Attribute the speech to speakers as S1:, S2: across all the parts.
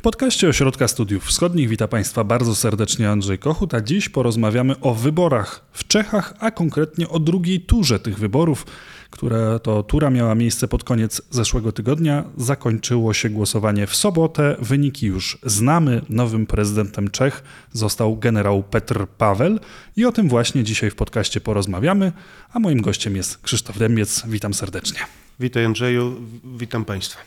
S1: W podcaście Ośrodka Studiów Wschodnich wita Państwa bardzo serdecznie Andrzej Kochut, a dziś porozmawiamy o wyborach w Czechach, a konkretnie o drugiej turze tych wyborów, która to tura miała miejsce pod koniec zeszłego tygodnia. Zakończyło się głosowanie w sobotę. Wyniki już znamy. Nowym prezydentem Czech został generał Petr Paweł i o tym właśnie dzisiaj w podcaście porozmawiamy. A moim gościem jest Krzysztof Dębiec. Witam serdecznie.
S2: Witaj Andrzeju, witam Państwa.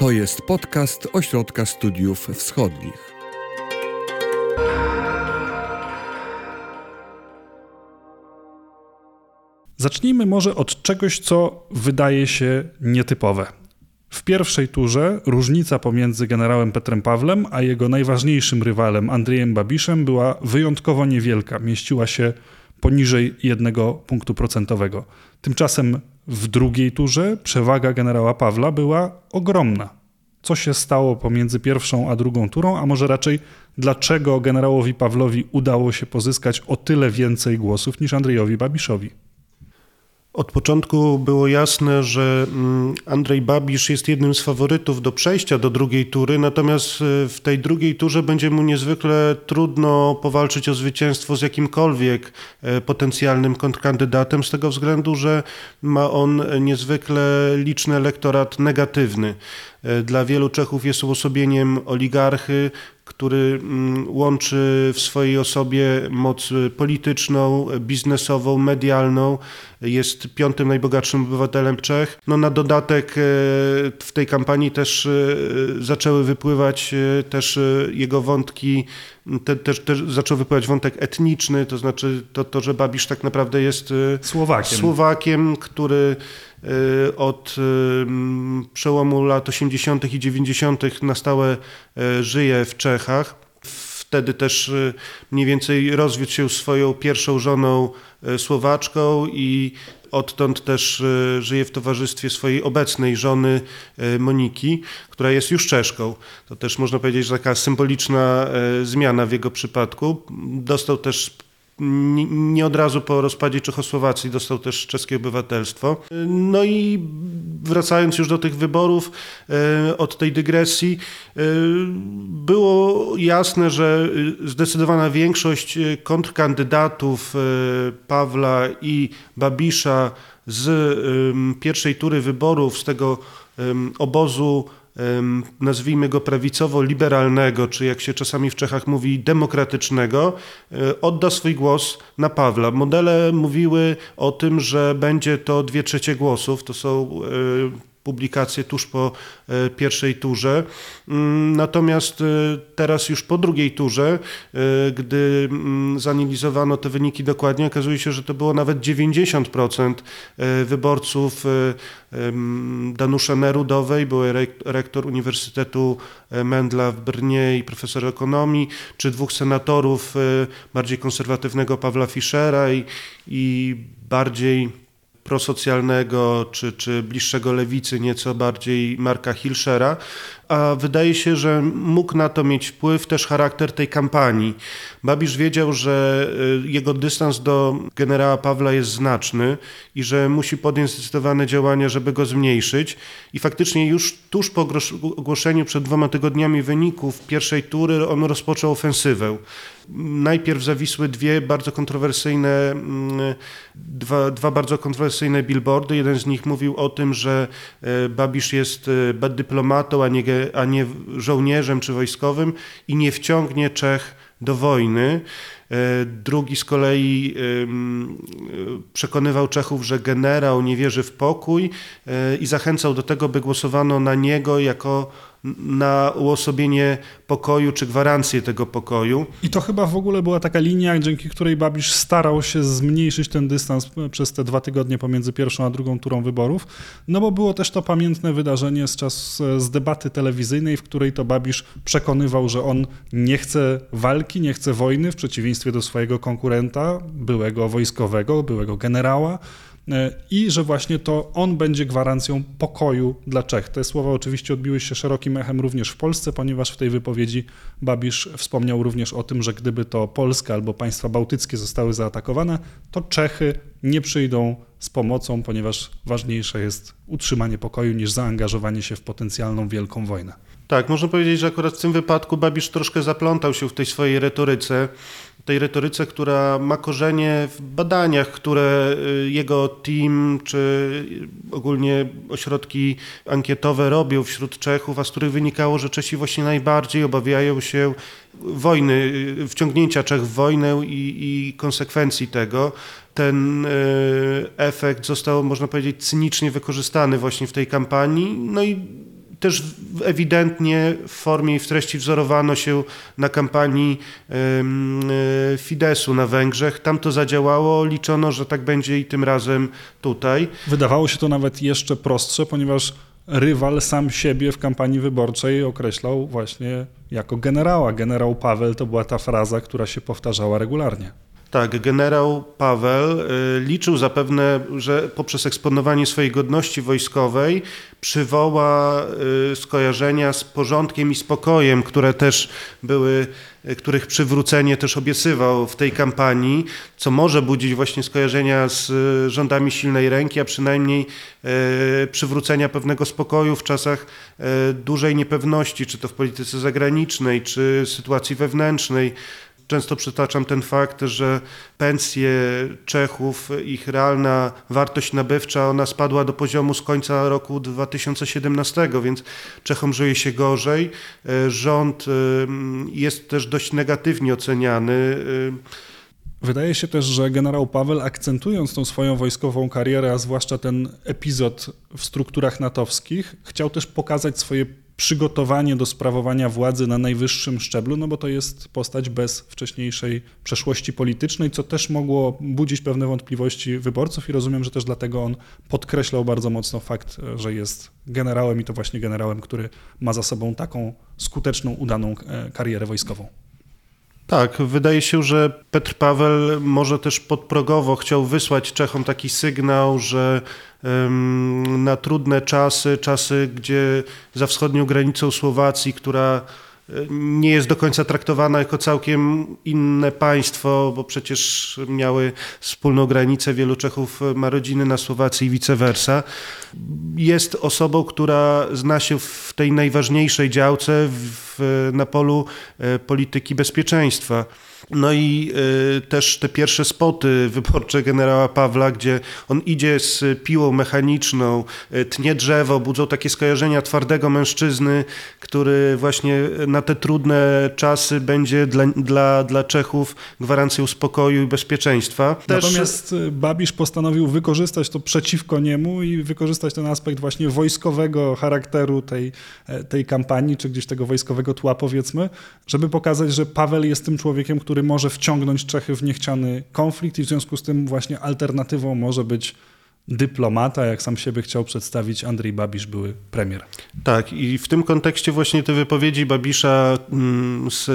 S3: To jest podcast Ośrodka Studiów Wschodnich.
S1: Zacznijmy może od czegoś, co wydaje się nietypowe. W pierwszej turze różnica pomiędzy generałem Petrem Pawlem a jego najważniejszym rywalem Andrzejem Babiszem była wyjątkowo niewielka, mieściła się poniżej jednego punktu procentowego. Tymczasem w drugiej turze przewaga generała Pawla była ogromna. Co się stało pomiędzy pierwszą a drugą turą, a może raczej dlaczego generałowi Pawlowi udało się pozyskać o tyle więcej głosów niż Andrzejowi Babiszowi?
S2: Od początku było jasne, że mm, Andrzej Babisz jest jednym z faworytów do przejścia do drugiej tury, natomiast e, w tej drugiej turze będzie mu niezwykle trudno powalczyć o zwycięstwo z jakimkolwiek e, potencjalnym kontrkandydatem, z tego względu, że ma on niezwykle liczny elektorat negatywny. E, dla wielu Czechów jest uosobieniem oligarchy, który mm, łączy w swojej osobie moc polityczną, biznesową, medialną. Jest piątym najbogatszym obywatelem Czech. No na dodatek e, w tej kampanii też e, zaczęły wypływać też jego wątki, te, też, też zaczął wypływać wątek etniczny, to znaczy to, to, że Babisz tak naprawdę jest
S1: Słowakiem,
S2: Słowakiem który od y, przełomu lat 80. i 90. na stałe y, żyje w Czechach. Wtedy też mniej więcej rozwiódł się swoją pierwszą żoną Słowaczką i odtąd też żyje w towarzystwie swojej obecnej żony Moniki, która jest już Czeszką. To też można powiedzieć, że taka symboliczna zmiana w jego przypadku. Dostał też nie od razu po rozpadzie Czechosłowacji dostał też czeskie obywatelstwo. No i wracając już do tych wyborów, e, od tej dygresji, e, było jasne, że zdecydowana większość kontrkandydatów e, Pawla i Babisza z pierwszej tury wyborów, z tego obozu nazwijmy go prawicowo-liberalnego, czy jak się czasami w Czechach mówi, demokratycznego, e, odda swój głos na Pawła. Modele mówiły o tym, że będzie to dwie trzecie głosów, to są e, publikację tuż po e, pierwszej turze. Mm, natomiast e, teraz już po drugiej turze, e, gdy mm, zanalizowano te wyniki dokładnie, okazuje się, że to było nawet 90% wyborców Danusza Nerudowej, były rektor Uniwersytetu Mendla w Brnie i profesor ekonomii, czy dwóch senatorów bardziej konserwatywnego Pawła Fischera i, i bardziej prosocjalnego czy, czy bliższego lewicy, nieco bardziej Marka Hilszera, a wydaje się, że mógł na to mieć wpływ też charakter tej kampanii. Babisz wiedział, że y, jego dystans do generała Pawła jest znaczny i że musi podjąć zdecydowane działania, żeby go zmniejszyć. I faktycznie już tuż po ogłoszeniu przed dwoma tygodniami wyników pierwszej tury on rozpoczął ofensywę. Najpierw zawisły dwie bardzo kontrowersyjne, mm, dwa, dwa bardzo kontrowersyjne billboardy. Jeden z nich mówił o tym, że y, Babisz jest y, dyplomatą, a nie a nie żołnierzem czy wojskowym i nie wciągnie Czech do wojny. E, drugi z kolei przekonywał Czechów, że generał nie wierzy w pokój e, i zachęcał do tego, by głosowano na niego jako na uosobienie pokoju czy gwarancję tego pokoju.
S1: I to chyba w ogóle była taka linia, dzięki której Babisz starał się zmniejszyć ten dystans przez te dwa tygodnie pomiędzy pierwszą a drugą turą wyborów, no bo było też to pamiętne wydarzenie z czas z debaty telewizyjnej, w której to Babisz przekonywał, że on nie chce walki, nie chce wojny, w przeciwieństwie do swojego konkurenta, byłego wojskowego, byłego generała, E, i że właśnie to on będzie gwarancją pokoju dla Czech. Te słowa oczywiście odbiły się szerokim echem również w Polsce, ponieważ w tej wypowiedzi Babisz wspomniał również o tym, że gdyby to Polska albo państwa bałtyckie zostały zaatakowane, to Czechy nie przyjdą z pomocą, ponieważ ważniejsze jest utrzymanie pokoju niż zaangażowanie się w potencjalną wielką wojnę.
S2: Tak, można powiedzieć, że akurat w tym wypadku Babisz troszkę zaplątał się w tej swojej retoryce, tej retoryce, która ma korzenie w badaniach, które y, jego team czy ogólnie ośrodki ankietowe robią wśród Czechów, a z których wynikało, że Czesi właśnie najbardziej obawiają się wojny, y, wciągnięcia Czech w wojnę i, i konsekwencji tego. Ten y, efekt został, można powiedzieć, cynicznie wykorzystany właśnie w tej kampanii. No i też ewidentnie w formie i w treści wzorowano się na kampanii e, Fidesu na Węgrzech. Tam to zadziałało, liczono, że tak będzie i tym razem tutaj.
S1: Wydawało się to nawet jeszcze prostsze, ponieważ rywal sam siebie w kampanii wyborczej określał właśnie jako generała. Generał Paweł to była ta fraza, która się powtarzała regularnie.
S2: Tak, generał Paweł y, liczył zapewne, że poprzez eksponowanie swojej godności wojskowej przywoła y, skojarzenia z porządkiem i spokojem, które też były, y, których przywrócenie też obiecywał w tej kampanii, co może budzić właśnie skojarzenia z rządami silnej ręki, a przynajmniej przywrócenia pewnego spokoju w czasach dużej niepewności, czy to w polityce zagranicznej, czy sytuacji wewnętrznej. Często przytaczam ten fakt, że pensje Czechów, ich realna wartość nabywcza, ona spadła do poziomu z końca roku 2017, więc Czechom żyje się gorzej. E, rząd e, jest też dość negatywnie oceniany.
S1: E, Wydaje się też, że generał Paweł, akcentując tą swoją wojskową karierę, a zwłaszcza ten epizod w strukturach natowskich, chciał też pokazać swoje przygotowanie do sprawowania władzy na najwyższym szczeblu, no bo to jest postać bez wcześniejszej przeszłości politycznej, co też mogło budzić pewne wątpliwości wyborców i rozumiem, że też dlatego on podkreślał bardzo mocno fakt, że jest generałem i to właśnie generałem, który ma za sobą taką skuteczną, udaną e, karierę wojskową.
S2: Tak, wydaje się, że Petr Paweł może też podprogowo chciał wysłać Czechom taki sygnał, że na trudne czasy, czasy, gdzie za wschodnią granicą Słowacji, która nie jest do końca traktowana jako całkiem inne państwo, bo przecież miały wspólną granicę. Wielu Czechów ma rodziny na Słowacji i vice versa. Jest osobą, która zna się w tej najważniejszej działce w, na polu e, polityki bezpieczeństwa. No i y, też te pierwsze spoty wyborcze generała Pawła, gdzie on idzie z piłą mechaniczną, tnie drzewo, budzą takie skojarzenia twardego mężczyzny, który właśnie na te trudne czasy będzie dla, dla, dla Czechów gwarancją spokoju i bezpieczeństwa.
S1: Też... Natomiast y, Babisz postanowił wykorzystać to przeciwko niemu i wykorzystać ten aspekt właśnie wojskowego charakteru tej, e, tej kampanii, czy gdzieś tego wojskowego tła powiedzmy, żeby pokazać, że Paweł jest tym człowiekiem, który może wciągnąć Czechy w niechciany konflikt i w związku z tym właśnie alternatywą może być dyplomata, jak sam siebie chciał przedstawić Andrzej Babisz, były premier.
S2: Tak, i w tym kontekście właśnie te wypowiedzi Babisza mm, z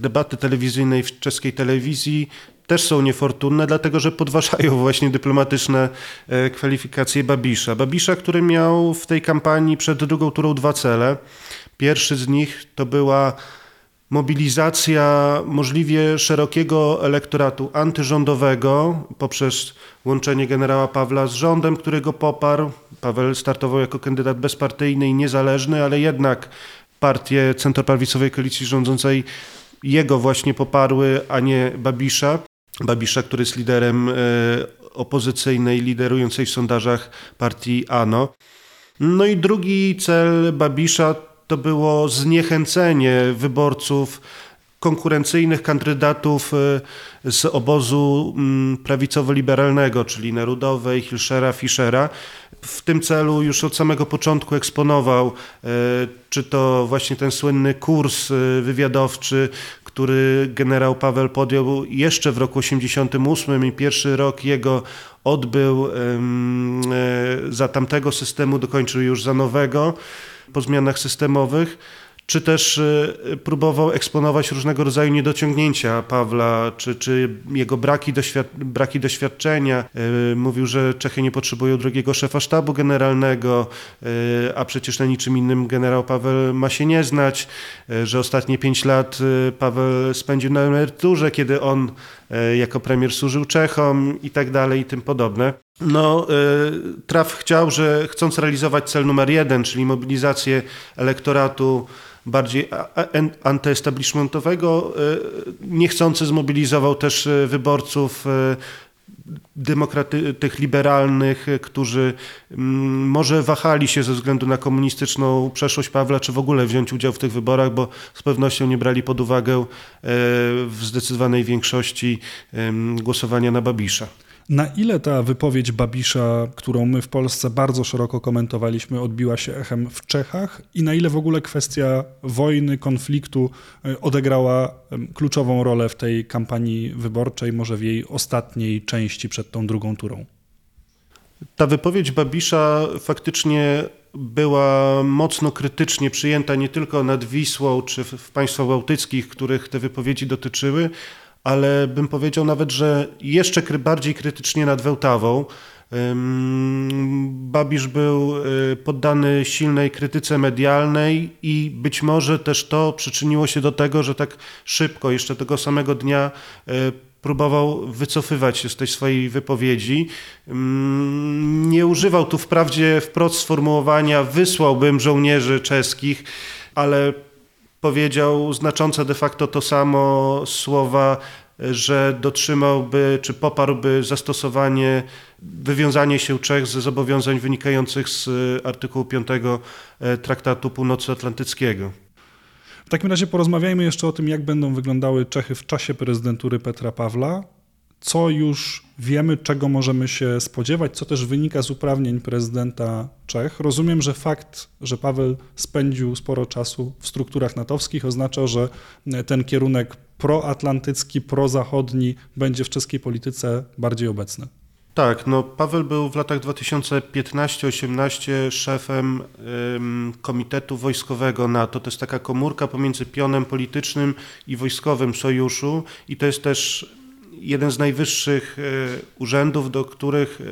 S2: debaty telewizyjnej w czeskiej telewizji też są niefortunne, dlatego że podważają właśnie dyplomatyczne e, kwalifikacje Babisza. Babisza, który miał w tej kampanii przed drugą turą dwa cele. Pierwszy z nich to była mobilizacja możliwie szerokiego elektoratu antyrządowego poprzez łączenie generała Pawła z rządem, którego poparł. Paweł startował jako kandydat bezpartyjny i niezależny, ale jednak partie centroprawicowej koalicji rządzącej jego właśnie poparły, a nie Babisza. Babisza, który jest liderem e, opozycyjnej, liderującej w sondażach partii ANO. No i drugi cel Babisza to było zniechęcenie wyborców konkurencyjnych kandydatów y, z obozu mm, prawicowo-liberalnego, czyli Nerudowej, Hilszera, Fischera. W tym celu już od samego początku eksponował, y, czy to właśnie ten słynny kurs y, wywiadowczy, który generał Paweł podjął jeszcze w roku 88 i pierwszy rok jego odbył za tamtego systemu, dokończył już za nowego po zmianach systemowych, czy też e, próbował eksponować różnego rodzaju niedociągnięcia Pawła, czy, czy jego braki, doświad braki doświadczenia. E, mówił, że Czechy nie potrzebują drugiego szefa sztabu generalnego, e, a przecież na niczym innym generał Paweł ma się nie znać, że ostatnie pięć lat Paweł spędził na emeryturze, kiedy on jako premier służył Czechom i tak dalej i tym podobne. No, Traf chciał, że chcąc realizować cel numer jeden, czyli mobilizację elektoratu bardziej antyestablishmentowego, niechcący zmobilizował też wyborców demokraty, tych liberalnych, którzy mm, może wahali się ze względu na komunistyczną przeszłość Pawła, czy w ogóle wziąć udział w tych wyborach, bo z pewnością nie brali pod uwagę e, w zdecydowanej większości głosowania na Babisza.
S1: Na ile ta wypowiedź Babisza, którą my w Polsce bardzo szeroko komentowaliśmy, odbiła się echem w Czechach i na ile w ogóle kwestia wojny, konfliktu e, odegrała kluczową rolę w tej kampanii wyborczej, może w jej ostatniej części przed tą drugą turą?
S2: Ta wypowiedź Babisza faktycznie była mocno krytycznie przyjęta nie tylko nad Wisłą czy w państwach bałtyckich, których te wypowiedzi dotyczyły, ale bym powiedział nawet, że jeszcze bardziej krytycznie nad Wełtawą. Babisz był y, poddany silnej krytyce medialnej i być może też to przyczyniło się do tego, że tak szybko, jeszcze tego samego dnia y, próbował wycofywać się z tej swojej wypowiedzi. Nie używał tu wprawdzie wprost sformułowania wysłałbym żołnierzy czeskich, ale powiedział znaczące de facto to samo słowa, że dotrzymałby czy poparłby zastosowanie, wywiązanie się Czech ze zobowiązań wynikających z artykułu 5 e, Traktatu Północnoatlantyckiego.
S1: W takim razie porozmawiajmy jeszcze o tym, jak będą wyglądały Czechy w czasie prezydentury Petra Pawla co już wiemy, czego możemy się spodziewać, co też wynika z uprawnień prezydenta Czech. Rozumiem, że fakt, że Paweł spędził sporo czasu w strukturach natowskich, oznacza, że ten kierunek proatlantycki, prozachodni będzie w czeskiej polityce bardziej obecny.
S2: Tak, no Paweł był w latach 2015-18 szefem ym, Komitetu Wojskowego NATO. To jest taka komórka pomiędzy pionem politycznym i wojskowym sojuszu i to jest też jeden z najwyższych e, urzędów, do których e,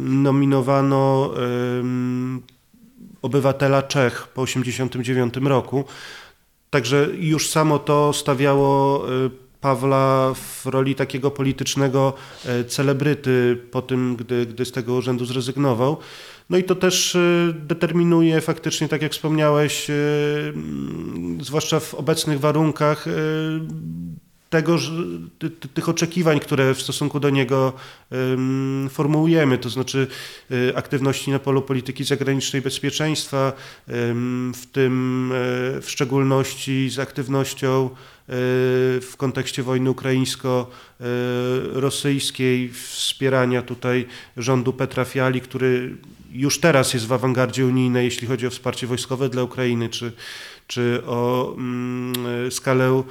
S2: nominowano obywatela Czech po 1989 roku. Także już samo to stawiało e, Pawła w roli takiego politycznego celebryty po tym, gdy, gdy z tego urzędu zrezygnował. No i to też determinuje faktycznie, tak jak wspomniałeś, zwłaszcza w obecnych warunkach, tego, ty, ty, tych oczekiwań, które w stosunku do niego formułujemy, to znaczy y, aktywności na polu polityki zagranicznej bezpieczeństwa, w tym y, w szczególności z aktywnością y, w kontekście wojny ukraińsko-rosyjskiej, wspierania tutaj rządu Petra Fiali, który już teraz jest w awangardzie unijnej, jeśli chodzi o wsparcie wojskowe dla Ukrainy, czy czy o mm, skalę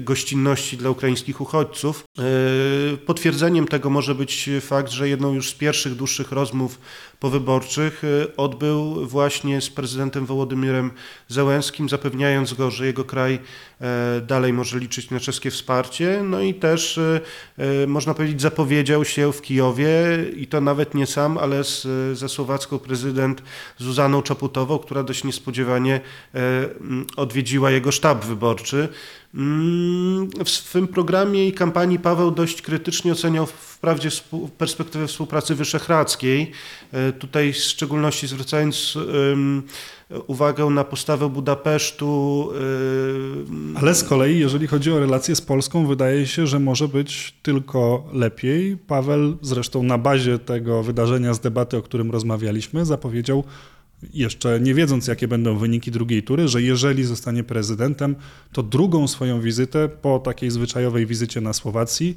S2: gościnności dla ukraińskich uchodźców. E, potwierdzeniem tego może być fakt, że jedną już z pierwszych dłuższych rozmów powyborczych e, odbył właśnie z prezydentem Wołodymirem Zełenskim, zapewniając go, że jego kraj e, dalej może liczyć na czeskie wsparcie. No i też, można powiedzieć, zapowiedział się w Kijowie i to nawet nie sam, ale z, ze słowacką prezydent Zuzaną Czaputową, która dość niespodziewanie odwiedziła jego sztab wyborczy. Mm, w swym programie i kampanii Paweł dość krytycznie oceniał wprawdzie perspektywę współpracy wyszehradzkiej. E, tutaj w szczególności zwracając uwagę na postawę Budapesztu.
S1: Ale z kolei, jeżeli chodzi o relacje z Polską, wydaje się, że może być tylko lepiej. Paweł zresztą na bazie tego wydarzenia z debaty, o którym rozmawialiśmy, zapowiedział jeszcze nie wiedząc, jakie będą wyniki drugiej tury, że jeżeli zostanie prezydentem, to drugą swoją wizytę po takiej zwyczajowej wizycie na Słowacji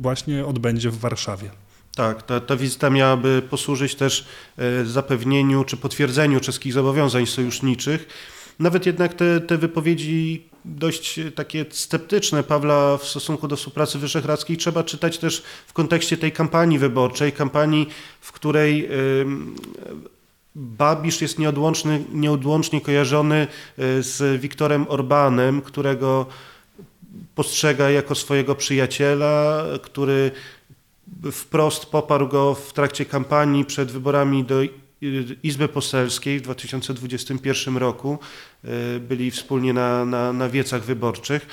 S1: właśnie odbędzie w Warszawie.
S2: Tak, ta, ta wizyta miałaby posłużyć też e, zapewnieniu czy potwierdzeniu czeskich zobowiązań sojuszniczych. Nawet jednak te, te wypowiedzi dość takie sceptyczne Pawła w stosunku do współpracy wyszehradzkiej trzeba czytać też w kontekście tej kampanii wyborczej, kampanii, w której Babisz jest nieodłączny, nieodłącznie kojarzony e, z Wiktorem Orbanem, którego postrzega jako swojego przyjaciela, który wprost poparł go w trakcie kampanii przed wyborami do Izby Poselskiej w 2021 roku. E, byli wspólnie na, na, na wiecach wyborczych.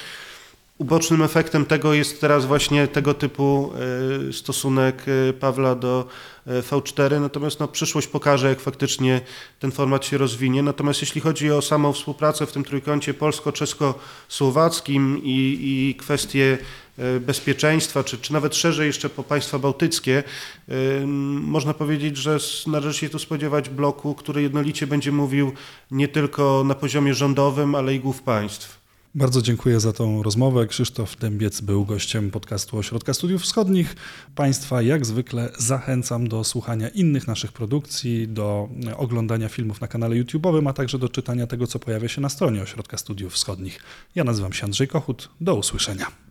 S2: Ubocznym efektem tego jest teraz właśnie tego typu e, stosunek e, Pawła do e, V4, natomiast no, przyszłość pokaże, jak faktycznie ten format się rozwinie. Natomiast jeśli chodzi o samą współpracę w tym trójkącie polsko-czesko-słowackim i, i kwestie bezpieczeństwa, czy, czy nawet szerzej jeszcze po państwa bałtyckie, można powiedzieć, że należy się tu spodziewać bloku, który jednolicie będzie mówił nie tylko na poziomie rządowym, ale i głów państw.
S1: Bardzo dziękuję za tą rozmowę. Krzysztof Dębiec był gościem podcastu Ośrodka Studiów Wschodnich. Państwa jak zwykle zachęcam do słuchania innych naszych produkcji, do oglądania filmów na kanale YouTube'owym, a także do czytania tego, co pojawia się na stronie Ośrodka Studiów Wschodnich. Ja nazywam się Andrzej Kochut. Do usłyszenia.